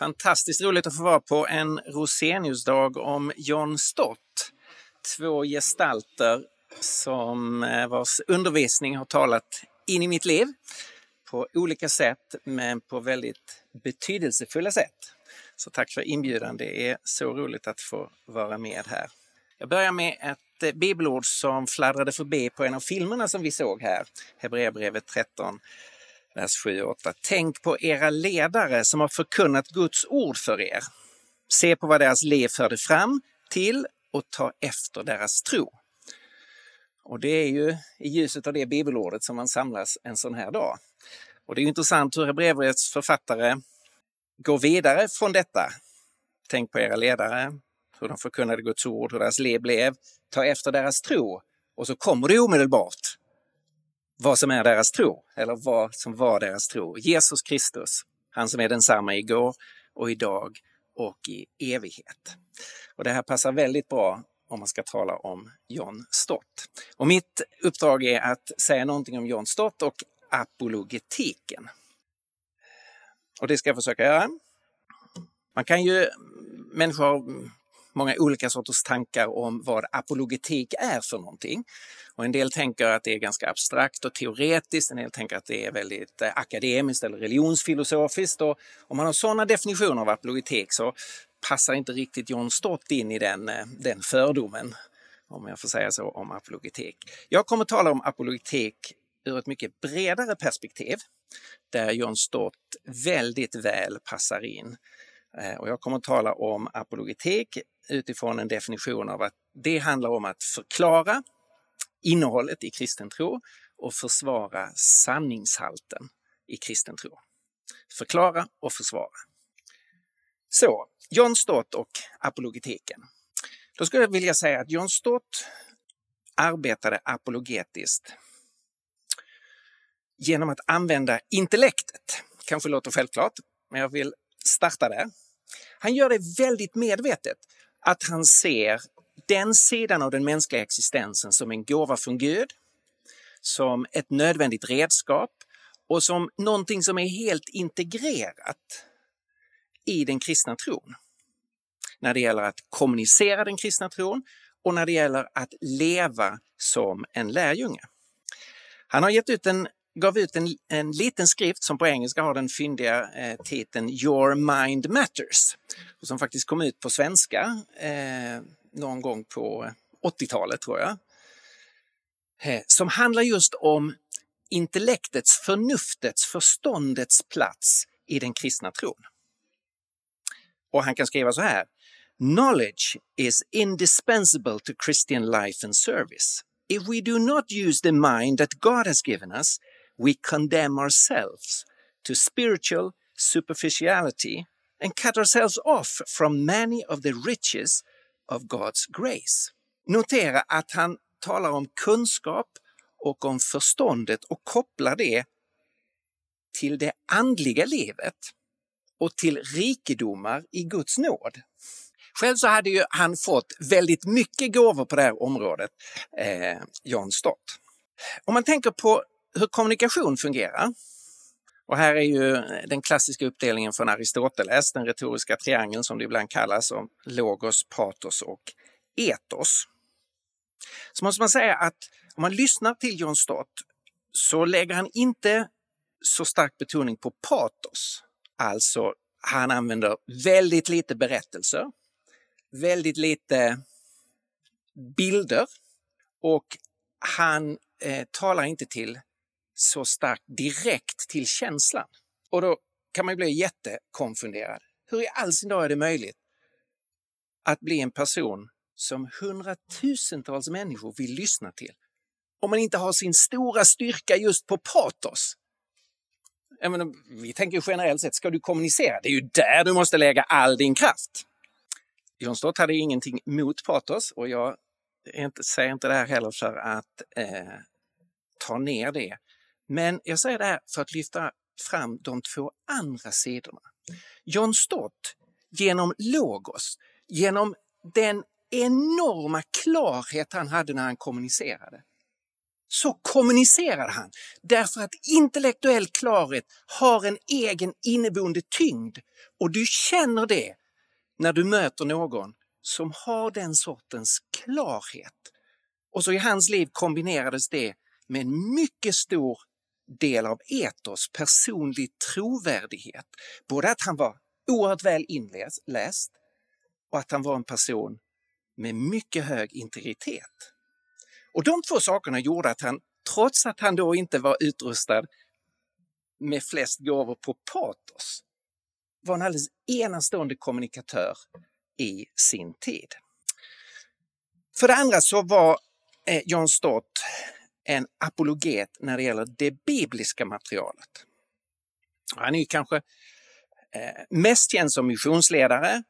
Fantastiskt roligt att få vara på en Roseniusdag om John Stott. Två gestalter som eh, vars undervisning har talat in i mitt liv på olika sätt, men på väldigt betydelsefulla sätt. Så tack för inbjudan. Det är så roligt att få vara med här. Jag börjar med ett eh, bibelord som fladdrade förbi på en av filmerna som vi såg här, Hebreerbrevet 13, vers 7 och 8. Tänk på era ledare som har förkunnat Guds ord för er. Se på vad deras liv förde fram till och ta efter deras tro. Och det är ju i ljuset av det bibelordet som man samlas en sån här dag. Och det är intressant hur Hebreerbrevets författare går vidare från detta. Tänk på era ledare, hur de förkunnade Guds ord, hur deras liv blev, ta efter deras tro. Och så kommer det omedelbart vad som är deras tro, eller vad som var deras tro. Jesus Kristus, han som är densamma igår och idag och i evighet. Och Det här passar väldigt bra om man ska tala om John Stott. Och mitt uppdrag är att säga någonting om John Stott och apologetiken. Och det ska jag försöka göra. Man kan ju, människor många olika sorters tankar om vad apologetik är för någonting. Och en del tänker att det är ganska abstrakt och teoretiskt, en del tänker att det är väldigt eh, akademiskt eller religionsfilosofiskt. Och om man har sådana definitioner av apologetik så passar inte riktigt John Stott in i den, eh, den fördomen, om jag får säga så, om apologetik. Jag kommer att tala om apologetik ur ett mycket bredare perspektiv, där John Stott väldigt väl passar in. Eh, och jag kommer att tala om apologetik utifrån en definition av att det handlar om att förklara innehållet i kristen tro och försvara sanningshalten i kristen tro. Förklara och försvara. Så, John Stott och apologetiken. Då skulle jag vilja säga att John Stott arbetade apologetiskt genom att använda intellektet. Kanske låter självklart, men jag vill starta där. Han gör det väldigt medvetet att han ser den sidan av den mänskliga existensen som en gåva från Gud, som ett nödvändigt redskap och som någonting som är helt integrerat i den kristna tron. När det gäller att kommunicera den kristna tron och när det gäller att leva som en lärjunge. Han har gett ut en, gav ut en, en liten skrift som på engelska har den fyndiga eh, titeln Your Mind Matters och som faktiskt kom ut på svenska eh, någon gång på 80-talet tror jag. Eh, som handlar just om intellektets, förnuftets, förståndets plats i den kristna tron. Och han kan skriva så här. Knowledge is indispensable to Christian life and service. If we do not use the mind that God has given us, we condemn ourselves to spiritual superficiality and cut ourselves off from many of the riches of God's grace. Notera att han talar om kunskap och om förståndet och kopplar det till det andliga livet och till rikedomar i Guds nåd. Själv så hade ju han fått väldigt mycket gåvor på det här området, eh, John Stott. Om man tänker på hur kommunikation fungerar, och här är ju eh, den klassiska uppdelningen från Aristoteles, den retoriska triangeln som det ibland kallas, om logos, patos och etos. Så måste man säga att om man lyssnar till John Stott så lägger han inte så stark betoning på patos. Alltså, han använder väldigt lite berättelser, väldigt lite bilder och han eh, talar inte till så starkt direkt till känslan. Och då kan man bli jättekonfunderad. Hur i all sin dag är det möjligt att bli en person som hundratusentals människor vill lyssna till om man inte har sin stora styrka just på patos? Menar, vi tänker generellt sett, ska du kommunicera, det är ju där du måste lägga all din kraft. John Stott hade ingenting mot patos och jag inte, säger inte det här heller för att eh, ta ner det. Men jag säger det här för att lyfta fram de två andra sidorna. John Stott, genom Logos, genom den enorma klarhet han hade när han kommunicerade, så kommunicerade han. Därför att intellektuell klarhet har en egen inneboende tyngd. Och du känner det när du möter någon som har den sortens klarhet. Och så i hans liv kombinerades det med en mycket stor del av etos, personlig trovärdighet. Både att han var oerhört väl inläst och att han var en person med mycket hög integritet. Och de två sakerna gjorde att han, trots att han då inte var utrustad med flest gåvor på patos, var en alldeles enastående kommunikatör i sin tid. För det andra så var eh, John Stott en apologet när det gäller det bibliska materialet. Han är kanske eh, mest känd som missionsledare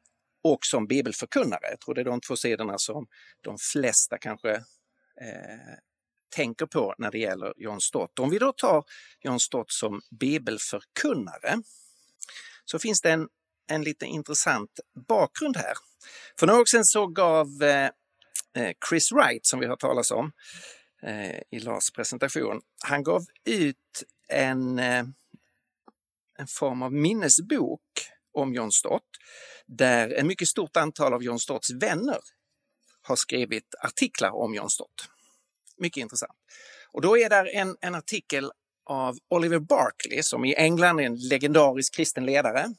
och som bibelförkunnare. Jag tror det är de två sidorna som de flesta kanske eh, tänker på när det gäller John Stott. Om vi då tar John Stott som bibelförkunnare så finns det en, en lite intressant bakgrund här. För några år sedan så gav eh, eh Chris Wright, som vi har talat om eh, i Lars presentation, han gav ut en, eh, en form av minnesbok om John Stott där ett mycket stort antal av John Stotts vänner har skrivit artiklar om John Stott. Mycket intressant. Och då är där en, en artikel av Oliver Barkley som i England är en legendarisk kristen ledare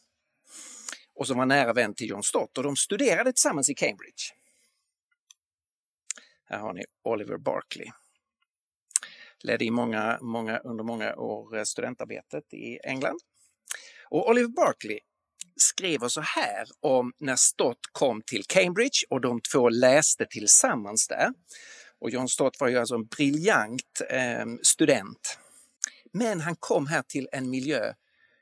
och som var nära vän till John Stott och de studerade tillsammans i Cambridge. Här har ni Oliver Barkley. Ledde i många, många, under många år eh, studentarbetet i England. Och Oliver Barkley skriver så här om när Stott kom till Cambridge och de två läste tillsammans där. Och John Stott var ju alltså en briljant eh, student. Men han kom här till en miljö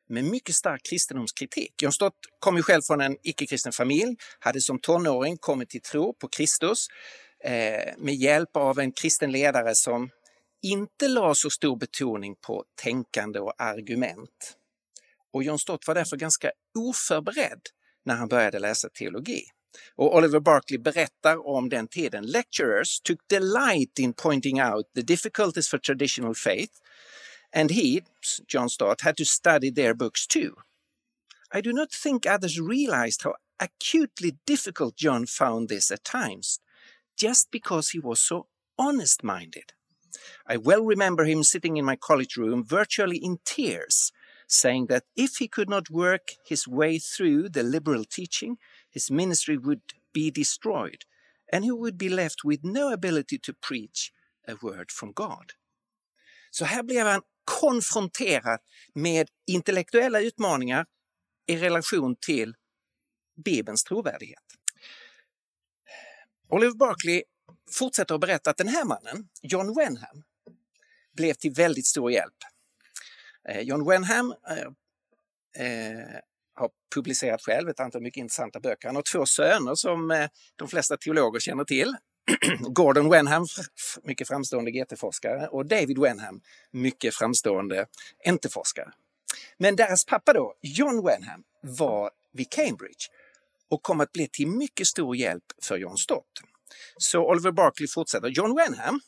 med mycket stark kristendomskritik. John Stott kom ju själv från en icke-kristen familj, hade som tonåring kommit till tro på Kristus eh, med hjälp av en kristen ledare som inte la så stor betoning på tänkande och argument. Och John Stott var därför ganska oförberedd när han började läsa teologi. Och Oliver Barkley berättar om den tiden. Lecturers took delight in pointing out the difficulties for traditional faith and he, John Stott, had to study their books too. I do not think others realized how acutely difficult John found this at times, just because he was so honest minded. I well remember him sitting in my college room, virtually in tears, saying that if he could not work his way through the liberal teaching, his ministry would be destroyed, and he would be left with no ability to preach a word from God. Så här blev han konfronterad med intellektuella utmaningar i relation till Bibelns trovärdighet. Oliver Barkley fortsätter att berätta att den här mannen, John Wenham, blev till väldigt stor hjälp. Eh, John Wenham eh, eh, har publicerat själv ett antal mycket intressanta böcker. Han har två söner som de flesta teologer känner till. Gordon Wenham, mycket framstående GT-forskare, och David Wenham, mycket framstående NT-forskare. Men deras pappa då, John Wenham, var vid Cambridge och kom att bli till mycket stor hjälp för John Stott. Så Oliver Barkley fortsätter. John Wenham,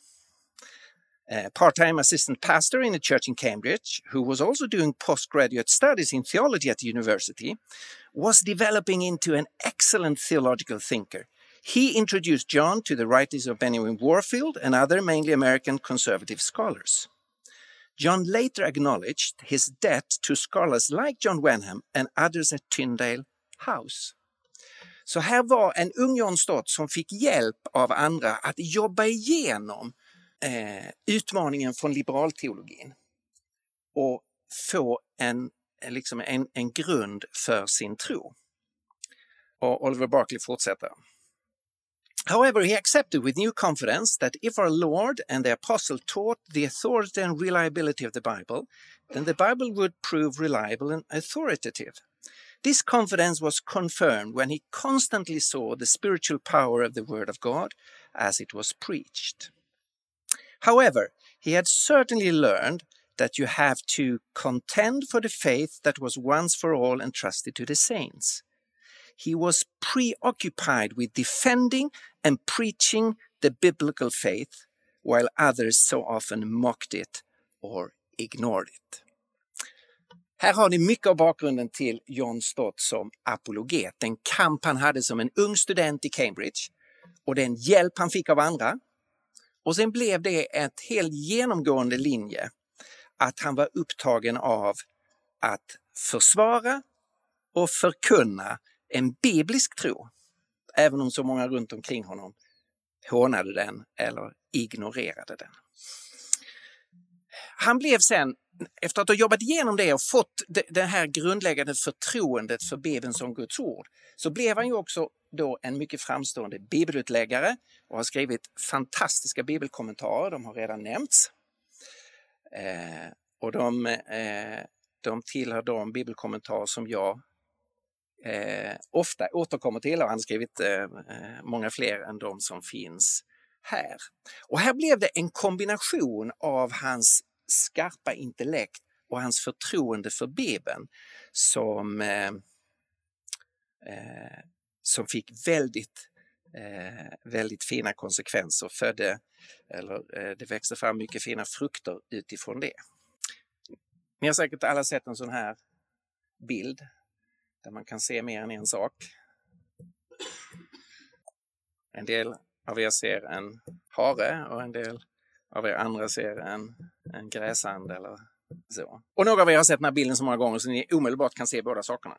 a part-time assistant pastor in a church in Cambridge, who was also doing postgraduate studies in theology at the university, was developing into an excellent theological thinker He introduced John to the writings of Benjamin Warfield and other mainly American conservative scholars. John later acknowledged his debt to scholars like John Wenham and others at Tyndale House. Så här var en ung John Stott som fick hjälp av andra att jobba igenom eh, utmaningen från liberalteologin och få en, liksom en, en grund för sin tro. Och Oliver Barkley fortsätter. However, he accepted with new confidence that if our Lord and the Apostle taught the authority and reliability of the Bible, then the Bible would prove reliable and authoritative. This confidence was confirmed when he constantly saw the spiritual power of the Word of God as it was preached. However, he had certainly learned that you have to contend for the faith that was once for all entrusted to the saints. he was preoccupied with defending and preaching the biblical faith while others so often mocked it or ignored it. Här har ni mycket av bakgrunden till John Stott som apologet, den kamp han hade som en ung student i Cambridge och den hjälp han fick av andra. Och sen blev det ett helt genomgående linje att han var upptagen av att försvara och förkunna en biblisk tro, även om så många runt omkring honom hånade den eller ignorerade den. Han blev sen, efter att ha jobbat igenom det och fått det här grundläggande förtroendet för Bibeln som Guds ord, så blev han ju också då en mycket framstående bibelutläggare och har skrivit fantastiska bibelkommentarer, de har redan nämnts. Eh, och de, eh, de tillhör de bibelkommentarer som jag eh, ofta återkommer till och han har skrivit eh, eh många fler än de som finns här. Och här blev det en kombination av hans skarpa intellekt och hans förtroende för Bibeln som, eh, eh, som fick väldigt, eh, väldigt fina konsekvenser. Födde, eller, eh, det växte fram mycket fina frukter utifrån det. Ni har säkert alla sett en sån här bild där man kan se mer än en sak. En del av er ser en hare och en del av er andra ser en, en gräsand eller så. Och några av er har sett den här bilden så många gånger så ni omedelbart kan se båda sakerna.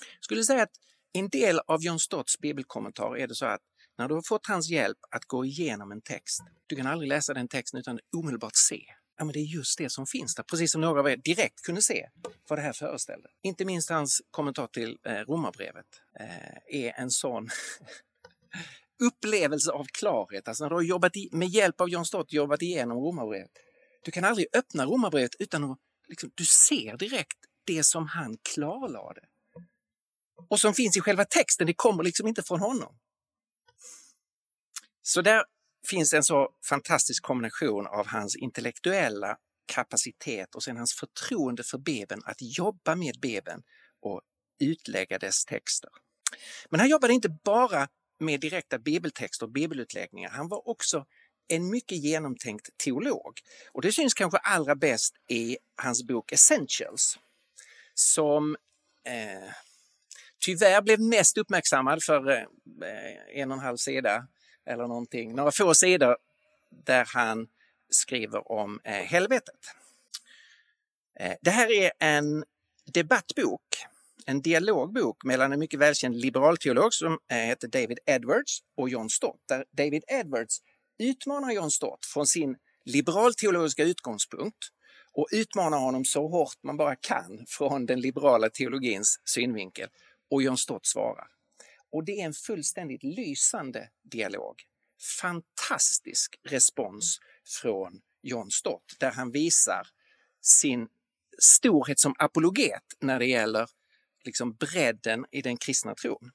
Jag skulle säga att en del av John Stotts bibelkommentar är det så att när du har fått hans hjälp att gå igenom en text, du kan aldrig läsa den texten utan omedelbart se ja, men det är just det som finns där, precis som några av er direkt kunde se vad det här föreställde. Inte minst hans kommentar till eh, Romarbrevet eh, är en sån upplevelse av klarhet. Alltså när du har jobbat i, med hjälp av John Stott jobbat igenom Romarbrevet. Du kan aldrig öppna Romarbrevet utan att liksom, du ser direkt det som han klarlade. Och som finns i själva texten, det kommer liksom inte från honom. Så där finns en så fantastisk kombination av hans intellektuella kapacitet och sen hans förtroende för Bibeln, att jobba med Bibeln och utlägga dess texter. Men han jobbade inte bara med direkta bibeltexter och bibelutläggningar. Han var också en mycket genomtänkt teolog. Och det syns kanske allra bäst i hans bok Essentials som eh, tyvärr blev mest uppmärksammad för eh, en och en halv sida eller någonting, några få sidor där han skriver om eh, helvetet. Eh, det här är en debattbok, en dialogbok mellan en mycket välkänd liberalteolog som hette heter David Edwards och John Stott, där David Edwards utmanar John Stott från sin liberalteologiska utgångspunkt och utmanar honom så hårt man bara kan från den liberala teologins synvinkel. Och John Stott svarar. Och det är en fullständigt lysande dialog. Fantastisk respons från John Stott där han visar sin storhet som apologet när det gäller liksom bredden i den kristna tron.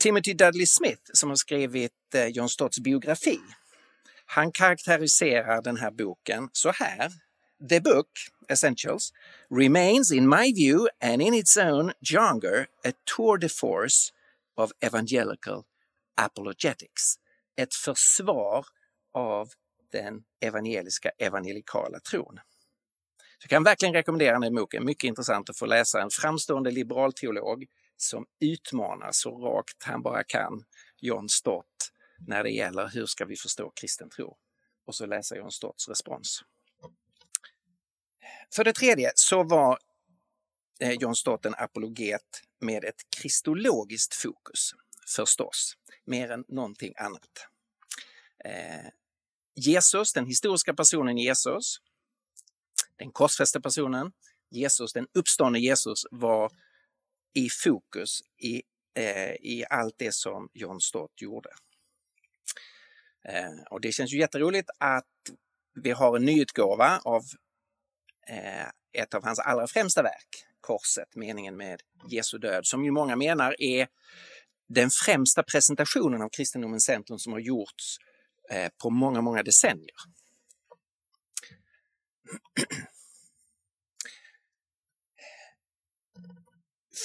Timothy Dudley Smith som har skrivit eh, John Stotts biografi, han karaktäriserar den här boken så här. The book, Essentials, remains in my view and in its own genre a tour de force of evangelical apologetics. Ett försvar av den evangeliska evangelikala tron. Jag kan verkligen rekommendera den här boken. Mycket intressant att få läsa en framstående liberal teolog som utmanar så rakt han bara kan John Stott när det gäller hur ska vi förstå kristen tro? Och så läsa John Stotts respons. För det tredje så var eh, John Stott en apologet med ett kristologiskt fokus, förstås, mer än någonting annat. Eh, Jesus, den historiska personen Jesus, den korsfäste personen, Jesus, den uppståndne Jesus var i fokus i, eh, i allt det som John Stott gjorde. Eh, och det känns ju jätteroligt att vi har en nyutgåva av eh, ett av hans allra främsta verk, korset, meningen med Jesu död, som ju många menar är den främsta presentationen av kristendomens centrum som har gjorts eh, på många, många decennier.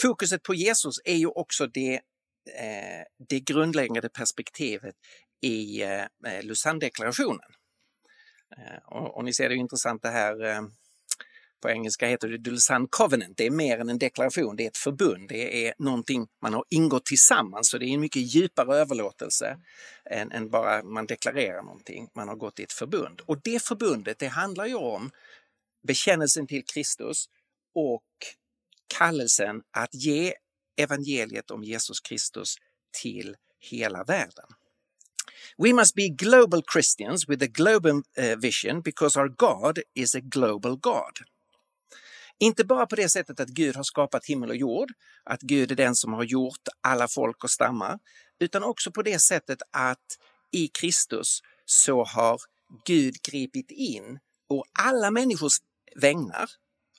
Fokuset på Jesus är ju också det eh, det grundläggande perspektivet i eh, Lausanne-deklarationen. Eh, och, och, ni ser det intressanta här eh, på engelska heter det Dulsan Covenant. Det är mer än en deklaration, det är ett förbund. Det är någonting man har ingått tillsammans så det är en mycket djupare överlåtelse än, än bara man deklarerar någonting. Man har gått i ett förbund och det förbundet det handlar ju om bekännelsen till Kristus och kallelsen att ge evangeliet om Jesus Kristus till hela världen. We must be global Christians with a global uh, vision because our God is a global God. Inte bara på det sättet att Gud har skapat himmel och jord, att Gud är den som har gjort alla folk och stammar, utan också på det sättet att i Kristus så har Gud gripit in och alla människors vägnar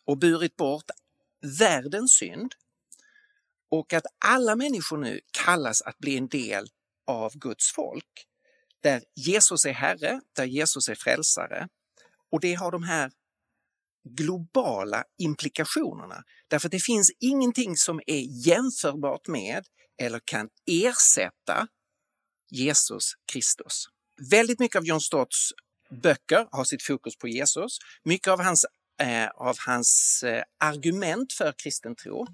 och burit bort världens synd och att alla människor nu kallas att bli en del av Guds folk. Där Jesus är Herre, där Jesus är frälsare. Och det har de här globala implikationerna. Därför att det finns ingenting som är jämförbart med eller kan ersätta Jesus Kristus. Väldigt mycket av John Stotts böcker har sitt fokus på Jesus. Mycket av hans, eh, av hans eh, argument för kristen tro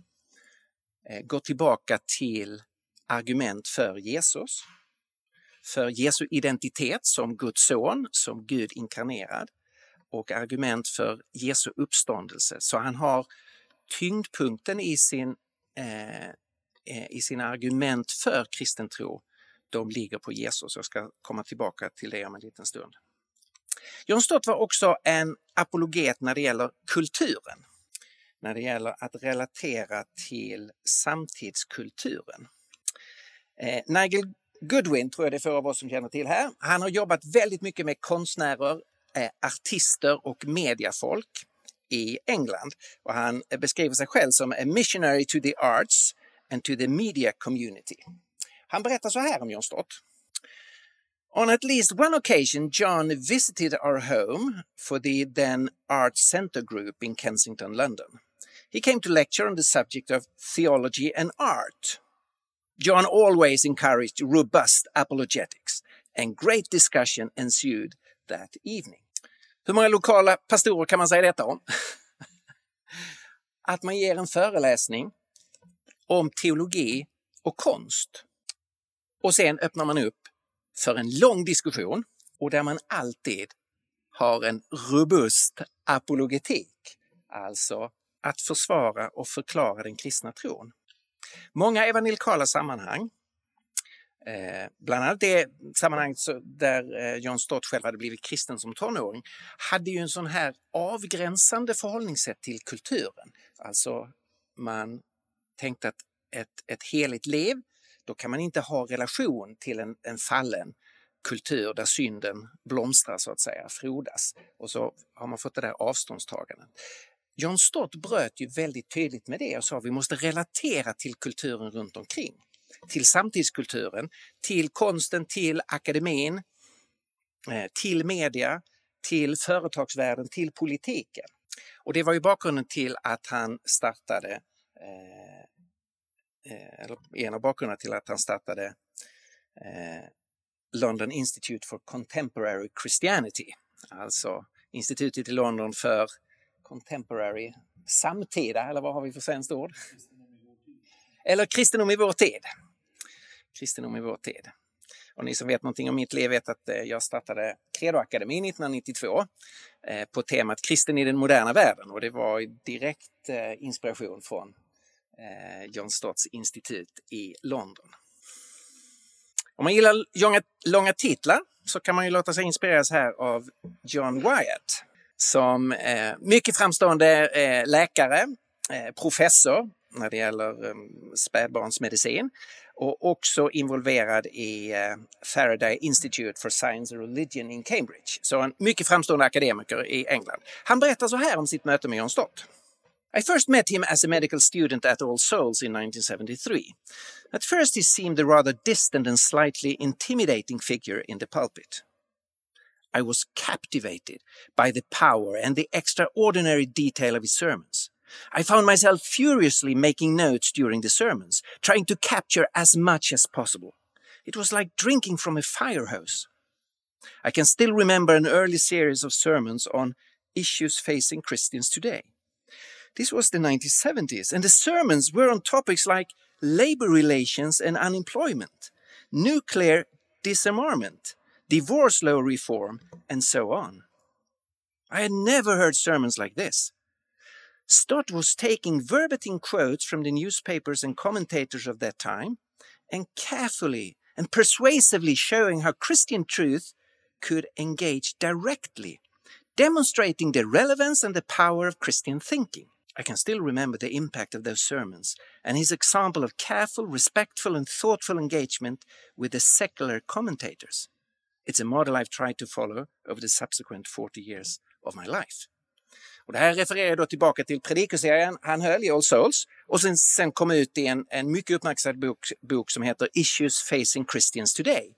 eh, går tillbaka till argument för Jesus. För Jesu identitet som Guds son, som Gud inkarnerad och argument för Jesu uppståndelse. Så han har tyngdpunkten i, sin, eh, eh, i sina argument för kristen tro, de ligger på Jesus. Jag ska komma tillbaka till det om en liten stund. John Stott var också en apologet när det gäller kulturen. När det gäller att relatera till samtidskulturen. Eh, Nigel Goodwin tror jag det är få av oss som känner till här. Han har jobbat väldigt mycket med konstnärer Eh, artister och mediafolk i England. Och han eh, beskriver sig själv som a missionary to the arts and to the media community. Han berättar så här om John Stott. On at least one occasion, John visited our home for the then Arts Centre Group in Kensington, London. He came to lecture on the subject of theology and art. John always encouraged robust apologetics, and great discussion ensued that evening. Hur många lokala pastorer kan man säga detta om? Att man ger en föreläsning om teologi och konst. Och sen öppnar man upp för en lång diskussion och där man alltid har en robust apologetik, alltså att försvara och förklara den kristna tron. Många evangelikala sammanhang Eh, bland annat det sammanhanget där eh, John Stott själv hade blivit kristen som tonåring hade ju en sån här avgränsande förhållningssätt till kulturen. Alltså man tänkte att ett, ett heligt liv, då kan man inte ha relation till en, en fallen kultur där synden blomstrar så att säga, frodas. Och så har man fått det där avståndstagandet. John Stott bröt ju väldigt tydligt med det och sa att vi måste relatera till kulturen runt omkring till samtidskulturen, till konsten, till akademin, eh, till media, till företagsvärlden, till politiken. Och det var ju bakgrunden till att han startade, eh, eh, en av bakgrunderna till att han startade eh, London Institute for Contemporary Christianity, alltså institutet i London för contemporary, samtida, eller vad har vi för svenskt ord? Eller kristendom i vår tid kristendom i vår tid. Och ni som vet någonting om mitt liv vet att eh, jag startade Credoakademin 1992 eh, på temat Kristen i den moderna världen och det var direkt eh, inspiration från John Stotts institut i London. Om man gillar långa, långa titlar så kan man ju låta sig inspireras här av John Wyatt som mycket framstående läkare, professor när det gäller ehm, spädbarnsmedicin och också involverad i eh, Faraday Institute for Science and Religion in Cambridge. Så en mycket framstående akademiker i England. Han berättar så här om sitt möte med John Stott. I first met him as a medical student at All Souls in 1973. At first he seemed a rather distant and slightly intimidating figure in the pulpit. I was captivated by the power and the extraordinary detail of his sermons. I found myself furiously making notes during the sermons, trying to capture as much as possible. It was like drinking from a fire hose. I can still remember an early series of sermons on issues facing Christians today. This was the 1970s, and the sermons were on topics like labor relations and unemployment, nuclear disarmament, divorce law reform, and so on. I had never heard sermons like this. Stott was taking verbatim quotes from the newspapers and commentators of that time and carefully and persuasively showing how Christian truth could engage directly, demonstrating the relevance and the power of Christian thinking. I can still remember the impact of those sermons and his example of careful, respectful, and thoughtful engagement with the secular commentators. It's a model I've tried to follow over the subsequent 40 years of my life. Och det här refererar då tillbaka till predikoserien han höll i All Souls och sen, sen kom ut i en, en mycket uppmärksammad bok, bok som heter Issues Facing Christians Today.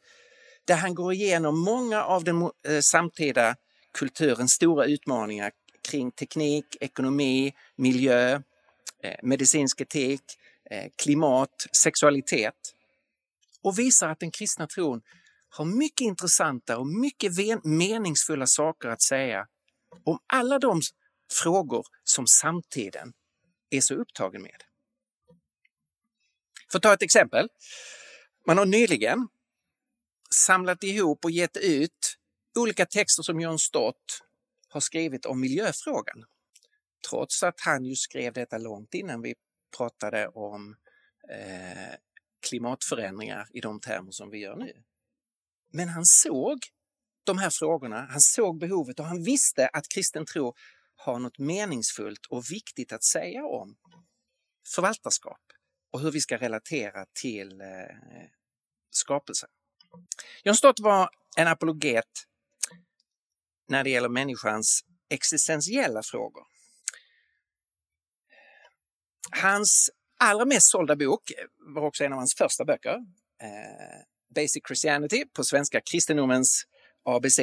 Där han går igenom många av den eh, samtida kulturens stora utmaningar kring teknik, ekonomi, miljö, eh, medicinsk etik, eh, klimat, sexualitet och visar att den kristna tron har mycket intressanta och mycket meningsfulla saker att säga om alla de frågor som samtiden är så upptagen med. För att ta ett exempel. Man har nyligen samlat ihop och gett ut olika texter som John Stott har skrivit om miljöfrågan. Trots att han ju skrev detta långt innan vi pratade om eh, klimatförändringar i de termer som vi gör nu. Men han såg de här frågorna, han såg behovet och han visste att kristen tro har något meningsfullt och viktigt att säga om förvaltarskap och hur vi ska relatera till eh, skapelsen. John Stott var en apologet när det gäller människans existentiella frågor. Hans allra mest sålda bok var också en av hans första böcker. Eh, Basic Christianity, på svenska kristendomens ABC.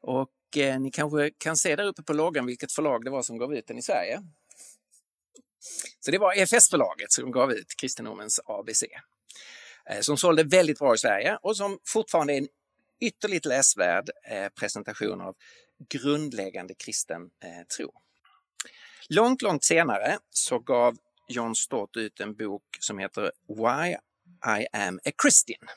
Och eh, ni kanske kan se där uppe på loggan vilket förlag det var som gav ut den i Sverige. Så det var EFS-förlaget som gav ut kristendomens ABC. Eh, som sålde väldigt bra i Sverige och som fortfarande är en ytterligt läsvärd eh, presentation av grundläggande kristen eh, tro. Långt, långt senare så gav John Stott ut en bok som heter Why I am a Christian.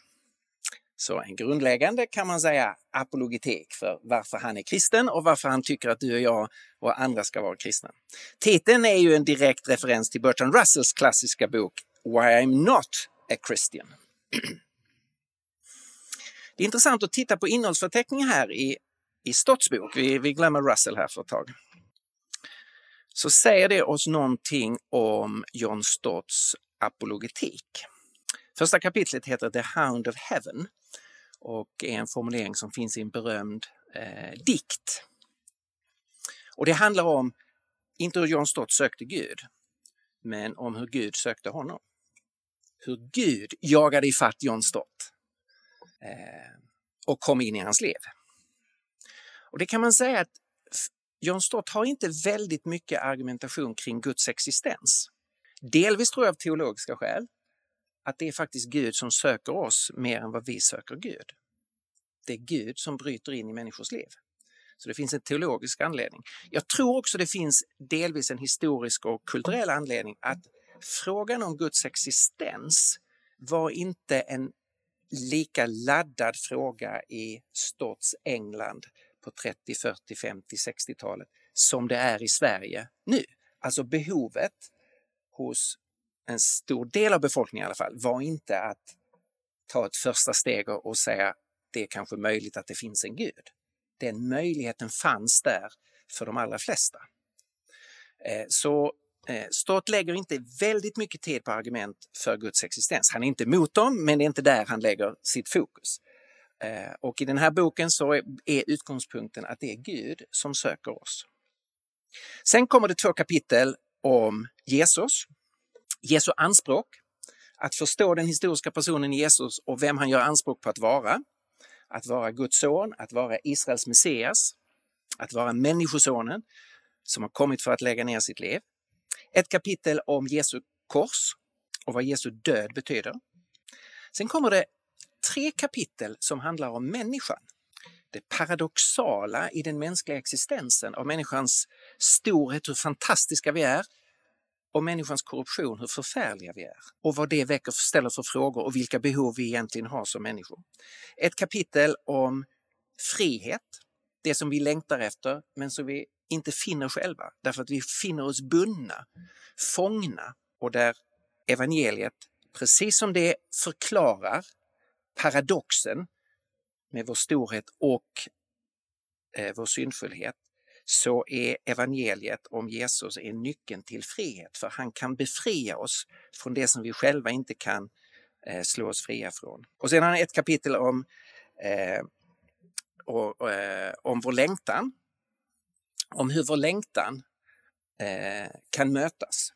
Så en grundläggande kan man säga apologetik för varför han är kristen och varför han tycker att du och jag och andra ska vara kristna. Titeln är ju en direkt referens till Bertrand Russells klassiska bok Why I'm Not a Christian. Det är intressant att titta på innehållsförteckningen här i, i Stotts bok. Vi, vi glömmer Russell här för ett tag. Så säger det oss någonting om John Stotts apologetik. Första kapitlet heter The Hound of Heaven och är en formulering som finns i en berömd eh, dikt. Och det handlar om, inte hur John Stott sökte Gud, men om hur Gud sökte honom. Hur Gud jagade ifatt John Stott eh, och kom in i hans liv. Och det kan man säga att John Stott har inte väldigt mycket argumentation kring Guds existens. Delvis tror jag av teologiska skäl, att det är faktiskt Gud som söker oss mer än vad vi söker Gud. Det är Gud som bryter in i människors liv. Så det finns en teologisk anledning. Jag tror också det finns delvis en historisk och kulturell anledning att frågan om Guds existens var inte en lika laddad fråga i Stotts England på 30, 40, 50, 60-talet som det är i Sverige nu. Alltså behovet hos en stor del av befolkningen i alla fall, var inte att ta ett första steg och säga det är kanske möjligt att det finns en gud. Den möjligheten fanns där för de allra flesta. Eh, så eh, Stott lägger inte väldigt mycket tid på argument för Guds existens. Han är inte emot dem, men det är inte där han lägger sitt fokus. Eh, och i den här boken så är utgångspunkten att det är Gud som söker oss. Sen kommer det två kapitel om Jesus Jesu anspråk, att förstå den historiska personen Jesus och vem han gör anspråk på att vara. Att vara Guds son, att vara Israels Messias, att vara Människosonen som har kommit för att lägga ner sitt liv. ett kapitel om Jesu kors och vad Jesu död betyder. Sen kommer det tre kapitel som handlar om människan. Det paradoxala i den mänskliga existensen, av människans storhet, hur fantastiska vi är, om människans korruption, hur förfärliga vi är och vad det väcker, ställer för frågor och vilka behov vi egentligen har som människor. Ett kapitel om frihet, det som vi längtar efter men som vi inte finner själva därför att vi finner oss bundna, fångna och där evangeliet, precis som det förklarar paradoxen med vår storhet och eh, vår syndfullhet, så är evangeliet om Jesus är nyckeln till frihet, för han kan befria oss från det som vi själva inte kan eh, slå oss fria från. Och sen har han ett kapitel om, eh, och, eh, om vår längtan, om hur vår längtan eh, kan mötas.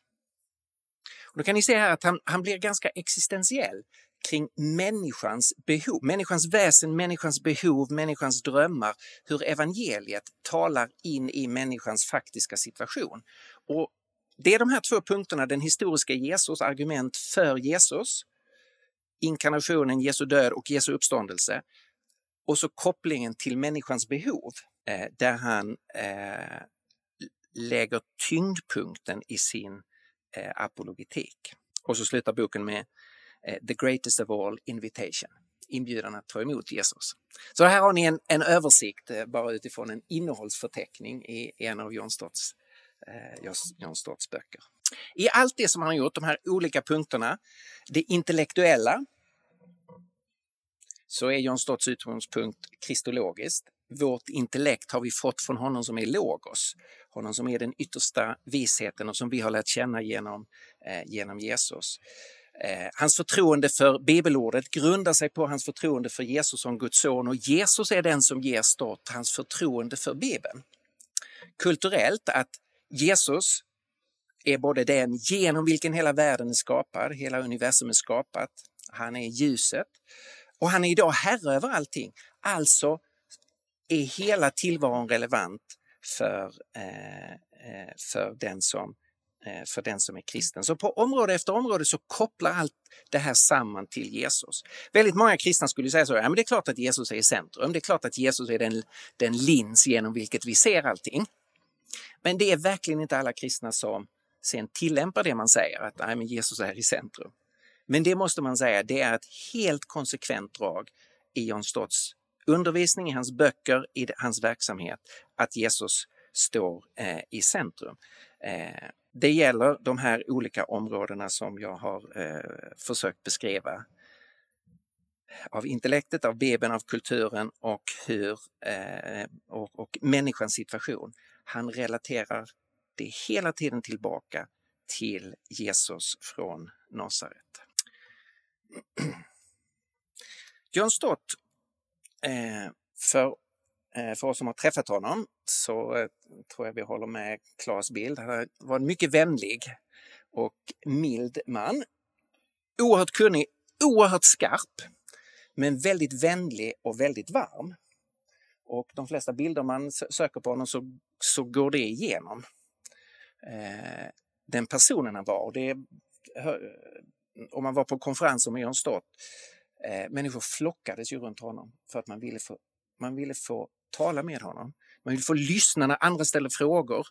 Och då kan ni se här att han, han blir ganska existentiell kring människans behov, människans väsen, människans behov, människans drömmar, hur evangeliet talar in i människans faktiska situation. Och det är de här två punkterna, den historiska Jesus, argument för Jesus, inkarnationen, Jesu död och Jesu uppståndelse, och så kopplingen till människans behov, eh, där han eh, lägger tyngdpunkten i sin eh, apologetik. Och så slutar boken med Eh, the greatest of all invitation, inbjudan att ta emot Jesus. Så här har ni en, en översikt eh, bara utifrån en innehållsförteckning i en av John Stotts, eh, John Stotts böcker. I allt det som han har gjort, de här olika punkterna, det intellektuella, så är John Stotts utgångspunkt kristologiskt. Vårt intellekt har vi fått från honom som är logos, honom som är den yttersta visheten och som vi har lärt känna genom, eh, genom Jesus. Eh, hans förtroende för bibelordet grundar sig på hans förtroende för Jesus som Guds son och Jesus är den som ger start hans förtroende för Bibeln. Kulturellt att Jesus är både den genom vilken hela världen är skapad, hela universum är skapat. Han är ljuset och han är idag herre över allting. Alltså är hela tillvaron relevant för, eh, eh för den som Eh, Eh, för den som är kristen. Så på område efter område så kopplar allt det här samman till Jesus. Väldigt många kristna skulle säga så, ja men det är klart att Jesus är i centrum, det är klart att Jesus är den, den lins genom vilket vi ser allting. Men det är verkligen inte alla kristna som sen tillämpar det man säger, att nej, men Jesus är i centrum. Men det måste man säga, det är ett helt konsekvent drag i John Stotts undervisning, i hans böcker, i hans verksamhet, att Jesus står eh, i centrum. Eh, det gäller de här olika områdena som jag har eh, försökt beskriva av intellektet, av beben, av kulturen och, hur, eh, och, och människans situation. Han relaterar det hela tiden tillbaka till Jesus från Nasaret. John Stott, eh, för Eh, för oss som har träffat honom så eh, tror jag vi håller med Claes bild. Han var en mycket vänlig och mild man. Oerhört kunnig, oerhört skarp, men väldigt vänlig och väldigt varm. Och de flesta bilder man söker på honom så, så går det igenom. Eh, den personen han var. Det, om man var på konferenser med John Stott, eh, människor flockades ju runt honom för att man ville få, man ville få tala med honom. Man vill få lyssna när andra ställer frågor.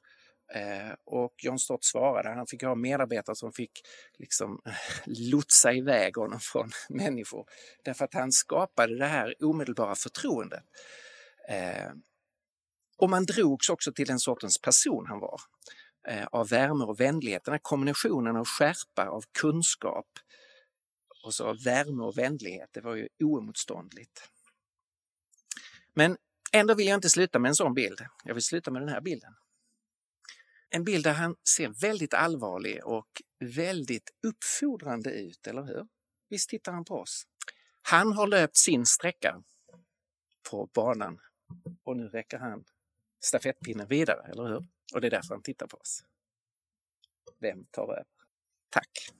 Eh, och John Stott svarade, han fick ha medarbetare som fick liksom eh, lotsa iväg honom från människor. Därför att han skapade det här omedelbara förtroendet. Eh, och man drogs också till den sortens person han var. Eh, av värme och vänlighet, den här kombinationen av skärpa, av kunskap och så av värme och vänlighet, det var ju oemotståndligt. Men Ändå vill jag inte sluta med en sån bild. Jag vill sluta med den här bilden. En bild där han ser väldigt allvarlig och väldigt uppfordrande ut, eller hur? Visst tittar han på oss? Han har löpt sin sträcka på banan och nu räcker han stafettpinnen vidare, eller hur? Och det är därför han tittar på oss. Vem tar över? Tack!